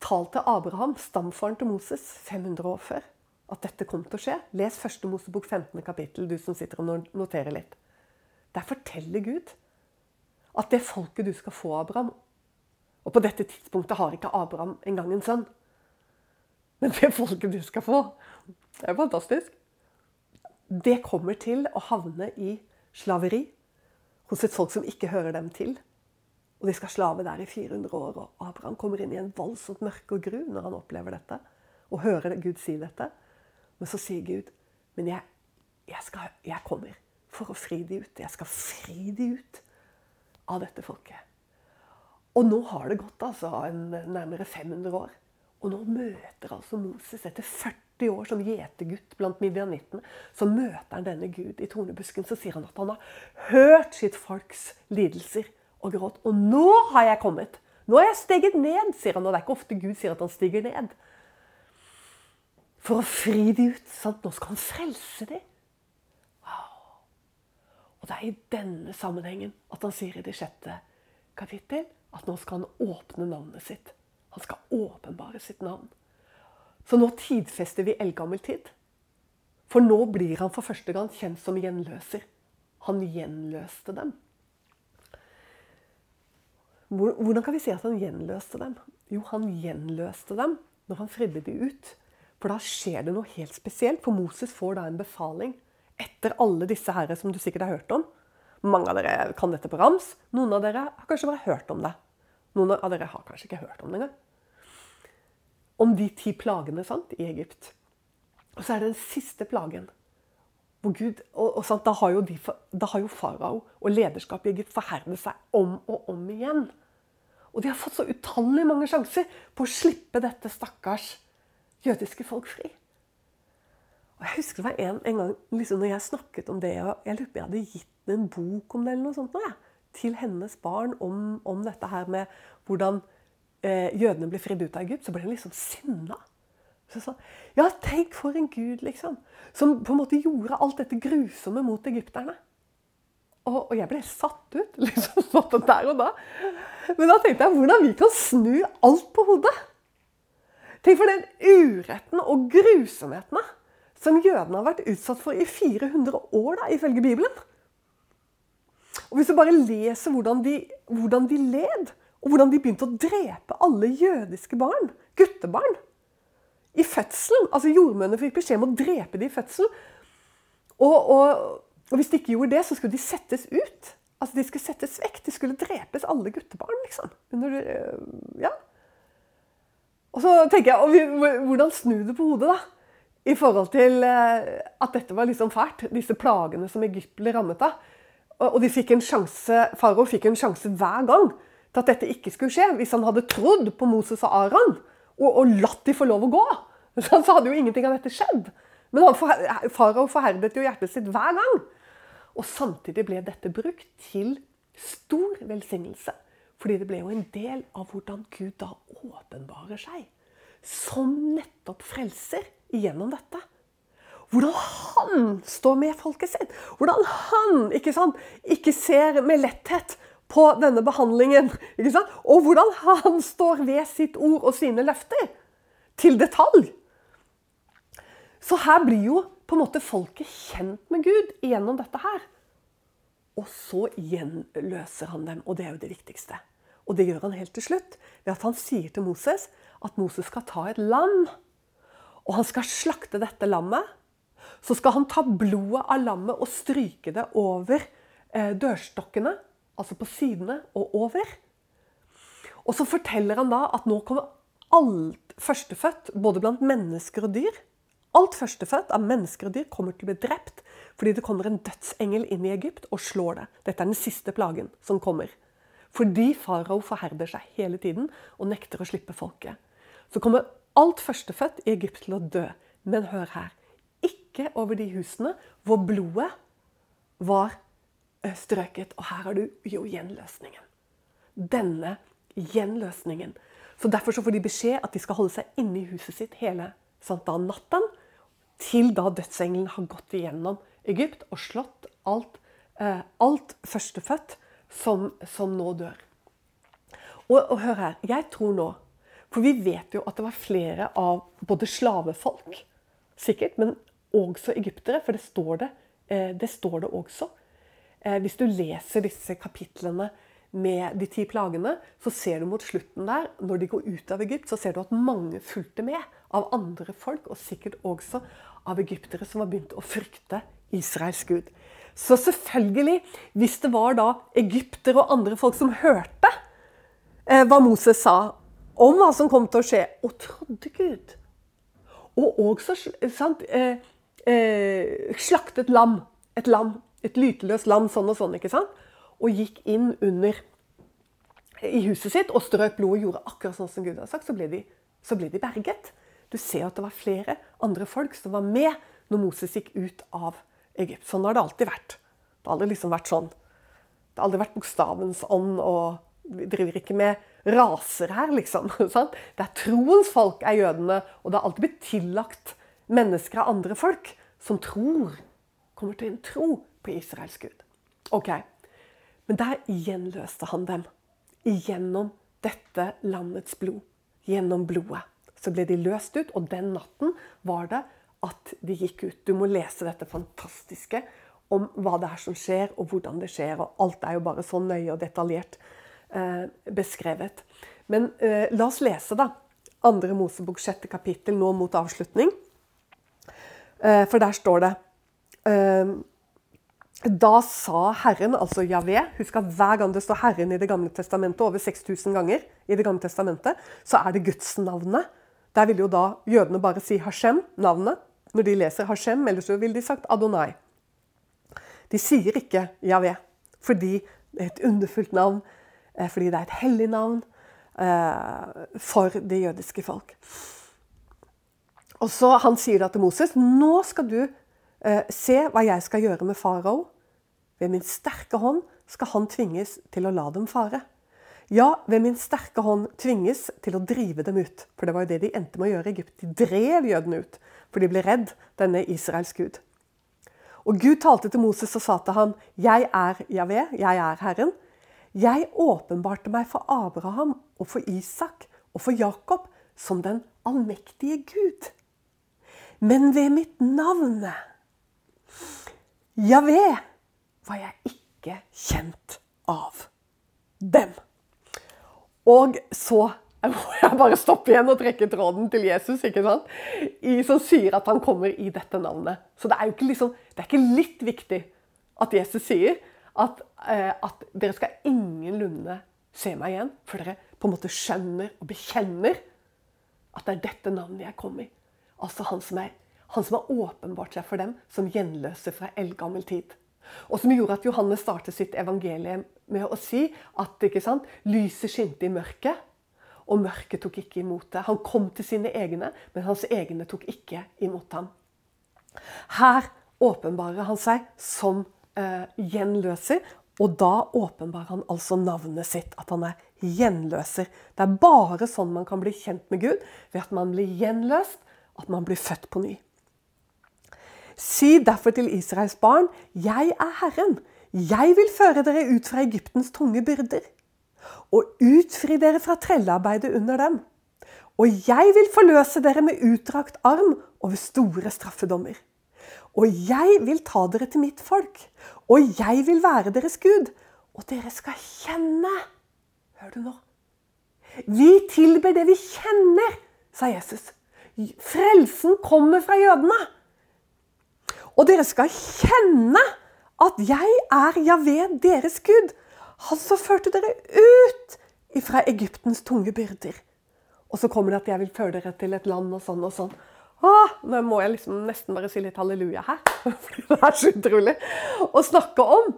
talt til Abraham, stamfaren til Moses, 500 år før. At dette kom til å skje. Les 1. Mosebok 15. kapittel, du som sitter og noterer litt. Der forteller Gud at det folket du skal få, Abraham Og på dette tidspunktet har ikke Abraham engang en sønn. Men det folket du skal få, det er fantastisk. Det kommer til å havne i slaveri hos et folk som ikke hører dem til. Og de skal slave der i 400 år. Og Abraham kommer inn i en voldsomt mørke og gru når han opplever dette. Og hører Gud si dette. Men så sier Gud, men jeg, jeg, skal, jeg kommer for å fri de ut. Jeg skal fri de ut av dette folket. Og nå har det gått altså en, nærmere 500 år. Og nå møter altså Moses, etter 40 år som gjetergutt blant midjanittene, så møter han denne Gud i tornebusken. Så sier han at han har hørt sitt folks lidelser og gråt. Og nå har jeg kommet! Nå har jeg steget ned, sier han. Og det er ikke ofte Gud sier at han stiger ned. For å fri de ut. Sant? Nå skal han frelse de. Wow. Og det er i denne sammenhengen at han sier i det sjette kapittel at nå skal han åpne navnet sitt. Han skal åpenbare sitt navn. Så nå tidfester vi eldgammel tid. For nå blir han for første gang kjent som gjenløser. Han gjenløste dem. Hvordan kan vi si at han gjenløste dem? Jo, han gjenløste dem når han fridde de ut. For da skjer det noe helt spesielt. For Moses får da en befaling etter alle disse herre som du sikkert har hørt om. Mange av dere kan dette på rams. Noen av dere har kanskje bare hørt om det. Noen av dere har kanskje ikke hørt om det engang. Om de ti plagene sant, i Egypt. Og så er det den siste plagen. Hvor Gud, og, og sant, da, har jo de, da har jo farao og lederskapet i Egypt forherdet seg om og om igjen. Og de har fått så utallig mange sjanser på å slippe dette stakkars jødiske folk fri. Og Jeg husker det var en, en gang liksom når jeg snakket om det, og jeg lurer på jeg hadde gitt en bok om det, eller noe sånt, nå, til hennes barn om, om, dette her med hvordan eh, jødene ble fridd ut av Egypt, så ble hun liksom sinna. Så jeg sa Ja, tenk for en gud, liksom. Som på en måte gjorde alt dette grusomme mot egypterne. Og, og jeg ble satt ut liksom sånn der og da. Men da tenkte jeg hvordan vi kan snu alt på hodet. Tenk for den uretten og grusomhetene som jødene har vært utsatt for i 400 år, da, ifølge Bibelen. Og Hvis du bare leser hvordan de, hvordan de led, og hvordan de begynte å drepe alle jødiske barn, guttebarn, i fødselen Altså Jordmødrene fikk beskjed om å drepe dem i fødselen. Og, og, og, hvis de ikke gjorde det, så skulle de settes ut. Altså De skulle settes vekk. De skulle drepes, alle guttebarn, liksom. Under, ja. Og så tenker jeg, Hvordan snu det på hodet, da? I forhold til eh, at dette var liksom fælt. Disse plagene som Egypt ble rammet av. Og de fikk en sjanse, Farao fikk en sjanse hver gang til at dette ikke skulle skje. Hvis han hadde trodd på Moses og Aran og, og latt de få lov å gå, så hadde jo ingenting av dette skjedd. Men farao forherdet jo hjertet sitt hver gang. Og samtidig ble dette brukt til stor velsignelse. Fordi det ble jo en del av hvordan Gud da åpenbarer seg som nettopp frelser gjennom dette. Hvordan han står med folket sitt. Hvordan han ikke, sant, ikke ser med letthet på denne behandlingen. ikke sant? Og hvordan han står ved sitt ord og sine løfter. til detalj. Så her blir jo på en måte folket kjent med Gud gjennom dette her. Og så gjenløser han dem, og det er jo det viktigste. Og det gjør han helt til slutt ved at han sier til Moses at Moses skal ta et lam. Og han skal slakte dette lammet. Så skal han ta blodet av lammet og stryke det over eh, dørstokkene, altså på sidene og over. Og så forteller han da at nå kommer alt førstefødt, både blant mennesker og dyr, Alt førstefødt av mennesker og dyr kommer til å bli drept fordi det kommer en dødsengel inn i Egypt og slår det. Dette er den siste plagen som kommer. Fordi farao forherder seg hele tiden og nekter å slippe folket. Så kommer alt førstefødt i Egypt til å dø. Men hør her. Ikke over de husene hvor blodet var strøket. Og her har du jo gjenløsningen. Denne gjenløsningen. Så Derfor så får de beskjed at de skal holde seg inne i huset sitt hele natten til da dødsengelen har gått igjennom Egypt og slått alt, eh, alt førstefødt som, som nå dør. Og, og, hør her, jeg tror nå For vi vet jo at det var flere av både slavefolk, sikkert, men også egyptere, for det står det, eh, det, står det også. Eh, hvis du leser disse kapitlene med de ti plagene, så ser du mot slutten der, når de går ut av Egypt, så ser du at mange fulgte med av andre folk, og sikkert også av egyptere som var begynt å frykte Israels gud. Så selvfølgelig, hvis det var da egyptere og andre folk som hørte eh, hva Moses sa om hva som kom til å skje, og trodde Gud Og også sant, eh, slaktet lam. Et lam. Et lyteløst land, sånn og sånn. ikke sant? Og gikk inn under i huset sitt og strøk blod og gjorde akkurat sånn som Gud hadde sagt, så ble de, så ble de berget. Du ser at det var flere andre folk som var med når Moses gikk ut av Egypt. Sånn har det alltid vært. Det har aldri liksom vært sånn. Det har aldri vært bokstavens ånd, og vi driver ikke med raser her, liksom. Det er troens folk, er jødene. Og det har alltid blitt tillagt mennesker av andre folk som tror, kommer til en tro på Israels Gud. Ok, Men der gjenløste han dem. Gjennom dette landets blod. Gjennom blodet så ble de løst ut. Og den natten var det at de gikk ut. Du må lese dette fantastiske om hva det er som skjer, og hvordan det skjer. Og alt er jo bare så nøye og detaljert eh, beskrevet. Men eh, la oss lese, da. Andre Mosebok sjette kapittel nå mot avslutning. Eh, for der står det eh, da sa Herren, altså Javé Husk at hver gang det står Herren i Det gamle testamentet, over 6000 ganger, i Det gamle testamentet, så er det Guds navnet der vil jo da jødene bare si Hashem, navnet, når de leser Hashem. Ellers så ville de sagt Adonai. De sier ikke Javé, fordi det er et underfullt navn, eh, fordi det er et hellig navn eh, for det jødiske folk. Og så Han sier da til Moses nå skal du se hva jeg skal gjøre med farao. Ved min sterke hånd skal han tvinges til å la dem fare. Ja, ved min sterke hånd tvinges til å drive dem ut. For det var jo det de endte med å gjøre i Egypt. De drev jødene ut, for de ble redd denne Israels gud. Og Gud talte til Moses og sa til ham, 'Jeg er Javé, jeg er Herren.' 'Jeg åpenbarte meg for Abraham og for Isak og for Jakob som den allmektige Gud.' Men ved mitt navn, Javé, var jeg ikke kjent av dem. Og så må jeg bare stoppe igjen og trekke tråden til Jesus, ikke sant? I, som sier at han kommer i dette navnet. Så det er jo ikke, liksom, det er ikke litt viktig at Jesus sier at, eh, at dere skal ingenlunde se meg igjen, for dere på en måte skjønner og bekjenner at det er dette navnet jeg kom i. Altså han som, er, han som har åpenbart seg for dem som gjenløser fra eldgammel tid. Og som gjorde at Johannes startet sitt evangelium med å si at sant, lyset skinte i mørket, og mørket tok ikke imot det. Han kom til sine egne, men hans egne tok ikke imot ham. Her åpenbarer han seg som eh, gjenløser, og da åpenbarer han altså navnet sitt, at han er gjenløser. Det er bare sånn man kan bli kjent med Gud, ved at man blir gjenløst, at man blir født på ny. Si derfor til Israels barn, jeg er Herren. Jeg vil føre dere ut fra Egyptens tunge byrder og utfri dere fra trellearbeidet under dem. Og jeg vil forløse dere med utdrakt arm over store straffedommer. Og jeg vil ta dere til mitt folk, og jeg vil være deres Gud. Og dere skal kjenne Hør du nå? Vi tilber det vi kjenner, sa Jesus. Frelsen kommer fra jødene. Og dere skal kjenne at jeg er Javé, deres Gud. Han som førte dere ut fra Egyptens tunge byrder. Og så kommer det at jeg vil føre dere til et land og sånn og sånn. Åh, nå må jeg liksom nesten bare si litt halleluja her. For det er så utrolig å snakke om.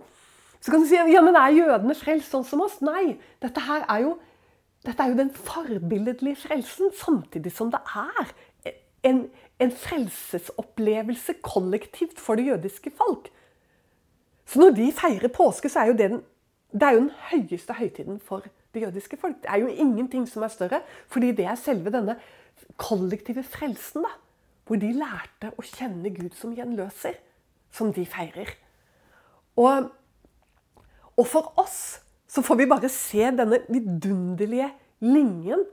Så kan du si ja, men er jødene frelst sånn som oss? Nei. Dette her er jo, dette er jo den forbilledlige frelsen, samtidig som det er en, en frelsesopplevelse kollektivt for det jødiske folk. Så når de feirer påske, så er jo det den, det er jo den høyeste høytiden for det jødiske folk. Det er jo ingenting som er større, fordi det er selve denne kollektive frelsen. da, Hvor de lærte å kjenne Gud som gjenløser, som de feirer. Og og for oss så får vi bare se denne vidunderlige linjen.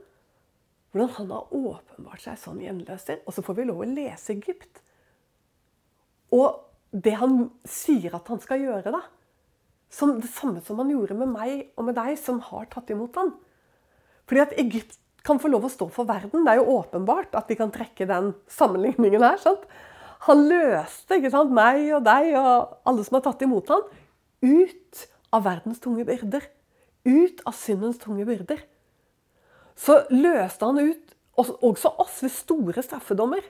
Hvordan han har åpenbart seg som gjenløser. Og så får vi lov å lese Egypt. Og det han sier at han skal gjøre, da. Som det samme som han gjorde med meg og med deg, som har tatt imot han. Fordi at Egypt kan få lov å stå for verden. Det er jo åpenbart at de kan trekke den sammenligningen her. sant? Han løste ikke sant, meg og deg og alle som har tatt imot han, ut av verdens tunge byrder. Ut av syndens tunge byrder. Så løste han ut også oss ved store straffedommer.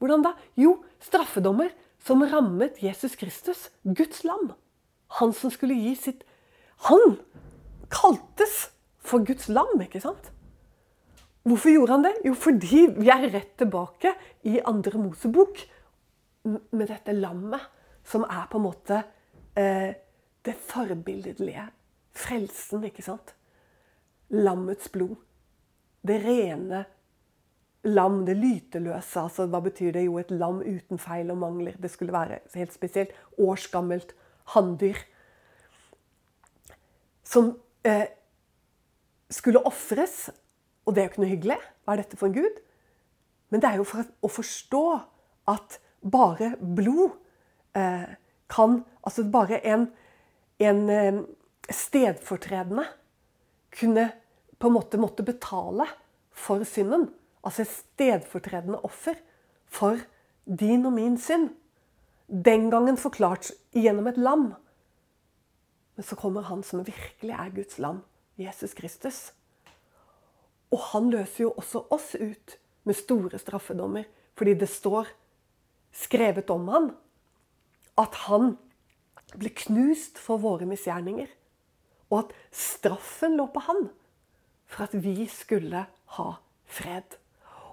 Hvordan da? Jo, straffedommer som rammet Jesus Kristus, Guds lam. Han som skulle gi sitt Han kaltes for Guds lam, ikke sant? Hvorfor gjorde han det? Jo, fordi vi er rett tilbake i andre Mosebok med dette lammet, som er på en måte eh, det forbilledlige. Frelsen, ikke sant? Lammets blod. Det rene lam, det lyteløse. Altså, hva betyr det? Jo, et lam uten feil og mangler. Det skulle være helt spesielt. Årsgammelt hanndyr. Som eh, skulle ofres. Og det er jo ikke noe hyggelig. Hva er dette for en gud? Men det er jo for å forstå at bare blod eh, kan Altså bare en en eh, stedfortredende kunne på en måte måtte betale for synden. Altså et stedfortredende offer for din og min synd. Den gangen forklart gjennom et lam. Men så kommer han som virkelig er Guds lam, Jesus Kristus. Og han løser jo også oss ut med store straffedommer, fordi det står skrevet om han at han ble knust for våre misgjerninger. Og at straffen lå på han for at vi skulle ha fred.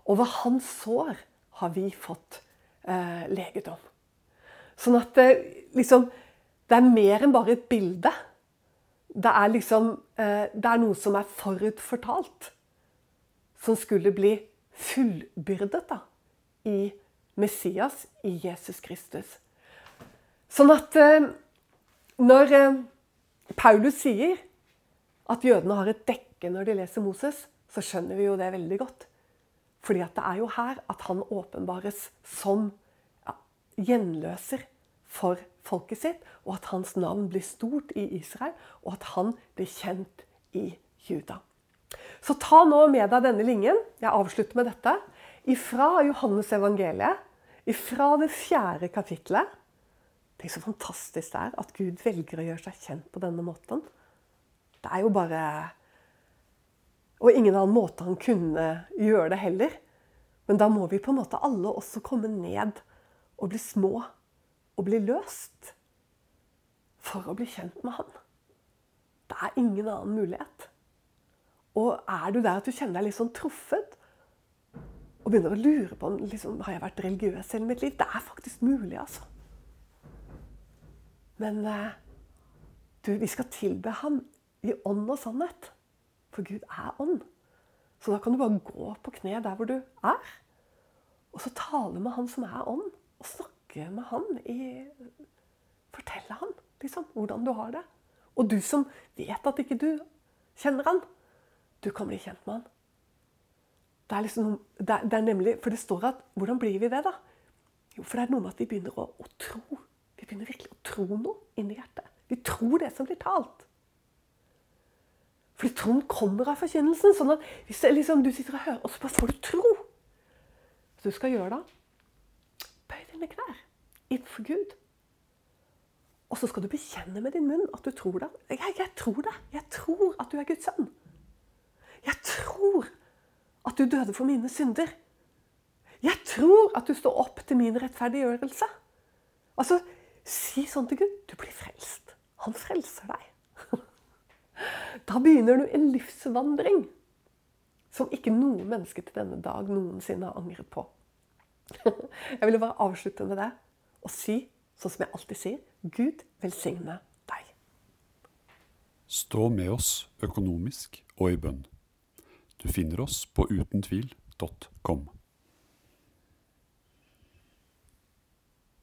Og ved hans sår har vi fått eh, legedom. Sånn at det, liksom, det er mer enn bare et bilde. Det er liksom eh, Det er noe som er forutfortalt. Som skulle bli fullbyrdet da, i Messias, i Jesus Kristus. Sånn at eh, når eh, Paulus sier at jødene har et dekke når de leser Moses, så skjønner vi jo det veldig godt. Fordi at det er jo her at han åpenbares som ja, gjenløser for folket sitt, og at hans navn blir stort i Israel, og at han blir kjent i Juda. Så ta nå med deg denne linjen. Jeg avslutter med dette. Ifra Johannes evangeliet, ifra det fjerde kapitlet. Det er så fantastisk det er at Gud velger å gjøre seg kjent på denne måten. Det er jo bare Og ingen annen måte han kunne gjøre det heller. Men da må vi på en måte alle også komme ned og bli små og bli løst. For å bli kjent med han. Det er ingen annen mulighet. Og er du der at du kjenner deg litt sånn truffet, og begynner å lure på om liksom, har jeg vært religiøs hele mitt liv Det er faktisk mulig, altså. Men eh, du, vi skal tilbe ham i ånd og sannhet. For Gud er ånd. Så da kan du bare gå på kne der hvor du er. Og så tale med han som er ånd. Og snakke med han. I, fortelle han liksom, hvordan du har det. Og du som vet at ikke du kjenner han, du kan bli kjent med han. Det er, liksom, det, er, det er nemlig, For det står at Hvordan blir vi det, da? Jo, for det er noe med at vi begynner å, å tro. Vi begynner virkelig å tro noe inni hjertet. Vi tror det som blir talt. Fordi troen kommer av forkynnelsen. sånn at hvis liksom, du sitter og hører, og så bare får du tro. Så du skal gjøre da, bøy dine knær innenfor Gud. Og så skal du bekjenne med din munn at du tror det. Jeg, jeg tror det. Jeg tror at du er Guds sønn. Jeg tror at du døde for mine synder. Jeg tror at du står opp til min rettferdiggjørelse. Altså, si sånn til Gud. Du blir frelst. Han frelser deg. Da begynner du en livsvandring som ikke noe menneske til denne dag noensinne har angret på. Jeg ville bare avslutte med det og si, sånn som jeg alltid sier, Gud velsigne deg. Stå med oss økonomisk og i bønn. Du finner oss på utentvil.com.